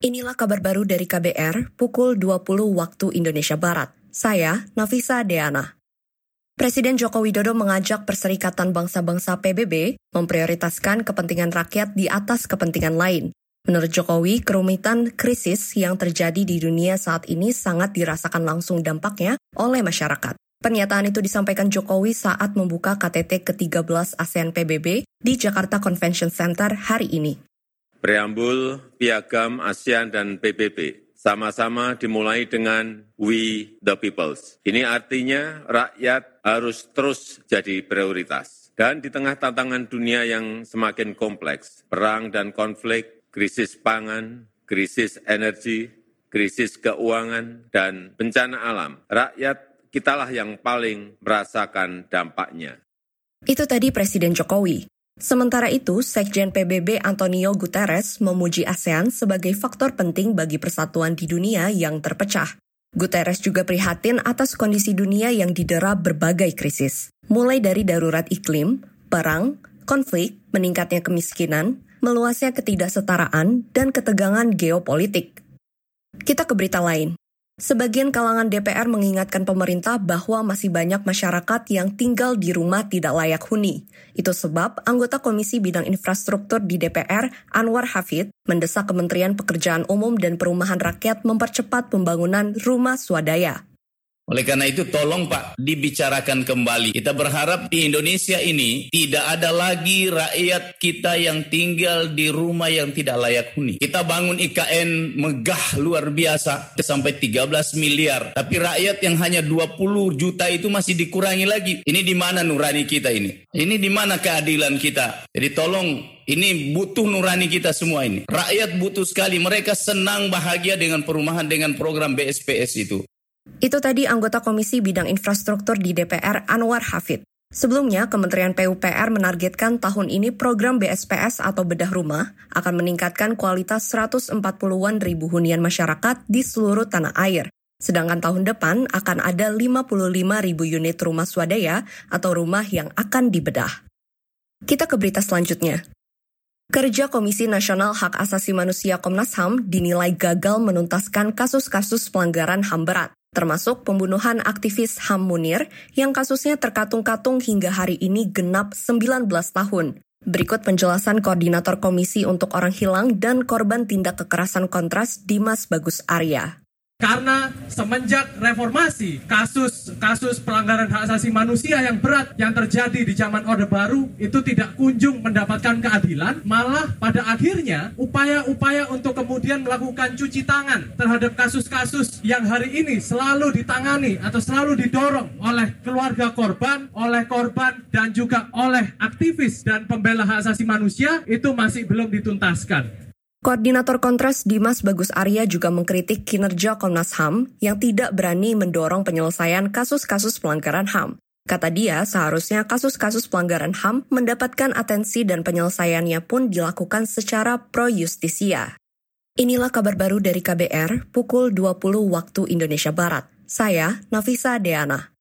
Inilah kabar baru dari KBR pukul 20 waktu Indonesia Barat. Saya Nafisa Deana. Presiden Joko Widodo mengajak Perserikatan Bangsa-Bangsa PBB memprioritaskan kepentingan rakyat di atas kepentingan lain. Menurut Jokowi, kerumitan krisis yang terjadi di dunia saat ini sangat dirasakan langsung dampaknya oleh masyarakat. Pernyataan itu disampaikan Jokowi saat membuka KTT ke-13 ASEAN PBB di Jakarta Convention Center hari ini. Preambul Piagam ASEAN dan PBB sama-sama dimulai dengan We the Peoples. Ini artinya rakyat harus terus jadi prioritas. Dan di tengah tantangan dunia yang semakin kompleks, perang dan konflik, krisis pangan, krisis energi, krisis keuangan, dan bencana alam, rakyat kitalah yang paling merasakan dampaknya. Itu tadi Presiden Jokowi. Sementara itu, Sekjen PBB Antonio Guterres memuji ASEAN sebagai faktor penting bagi persatuan di dunia yang terpecah. Guterres juga prihatin atas kondisi dunia yang didera berbagai krisis, mulai dari darurat iklim, perang, konflik, meningkatnya kemiskinan, meluasnya ketidaksetaraan, dan ketegangan geopolitik. Kita ke berita lain. Sebagian kalangan DPR mengingatkan pemerintah bahwa masih banyak masyarakat yang tinggal di rumah tidak layak huni. Itu sebab anggota Komisi Bidang Infrastruktur di DPR, Anwar Hafid, mendesak Kementerian Pekerjaan Umum dan Perumahan Rakyat mempercepat pembangunan rumah swadaya. Oleh karena itu tolong Pak dibicarakan kembali. Kita berharap di Indonesia ini tidak ada lagi rakyat kita yang tinggal di rumah yang tidak layak huni. Kita bangun IKN megah luar biasa sampai 13 miliar. Tapi rakyat yang hanya 20 juta itu masih dikurangi lagi. Ini di mana nurani kita ini? Ini di mana keadilan kita? Jadi tolong ini butuh nurani kita semua ini. Rakyat butuh sekali. Mereka senang bahagia dengan perumahan dengan program BSPS itu. Itu tadi anggota Komisi Bidang Infrastruktur di DPR Anwar Hafid. Sebelumnya, Kementerian PUPR menargetkan tahun ini program BSPS atau bedah rumah akan meningkatkan kualitas 140-an ribu hunian masyarakat di seluruh tanah air. Sedangkan tahun depan akan ada 55 ribu unit rumah swadaya atau rumah yang akan dibedah. Kita ke berita selanjutnya. Kerja Komisi Nasional Hak Asasi Manusia Komnas HAM dinilai gagal menuntaskan kasus-kasus pelanggaran HAM berat termasuk pembunuhan aktivis HAM Munir yang kasusnya terkatung-katung hingga hari ini genap 19 tahun. Berikut penjelasan Koordinator Komisi untuk Orang Hilang dan Korban Tindak Kekerasan Kontras Dimas Bagus Arya. Karena semenjak reformasi, kasus-kasus pelanggaran hak asasi manusia yang berat yang terjadi di zaman Orde Baru itu tidak kunjung mendapatkan keadilan, malah pada akhirnya upaya-upaya untuk kemudian melakukan cuci tangan terhadap kasus-kasus yang hari ini selalu ditangani atau selalu didorong oleh keluarga korban, oleh korban dan juga oleh aktivis dan pembela hak asasi manusia itu masih belum dituntaskan. Koordinator Kontras Dimas Bagus Arya juga mengkritik kinerja Komnas HAM yang tidak berani mendorong penyelesaian kasus-kasus pelanggaran HAM. Kata dia, seharusnya kasus-kasus pelanggaran HAM mendapatkan atensi dan penyelesaiannya pun dilakukan secara pro justisia. Inilah kabar baru dari KBR pukul 20 waktu Indonesia Barat. Saya Nafisa Deana.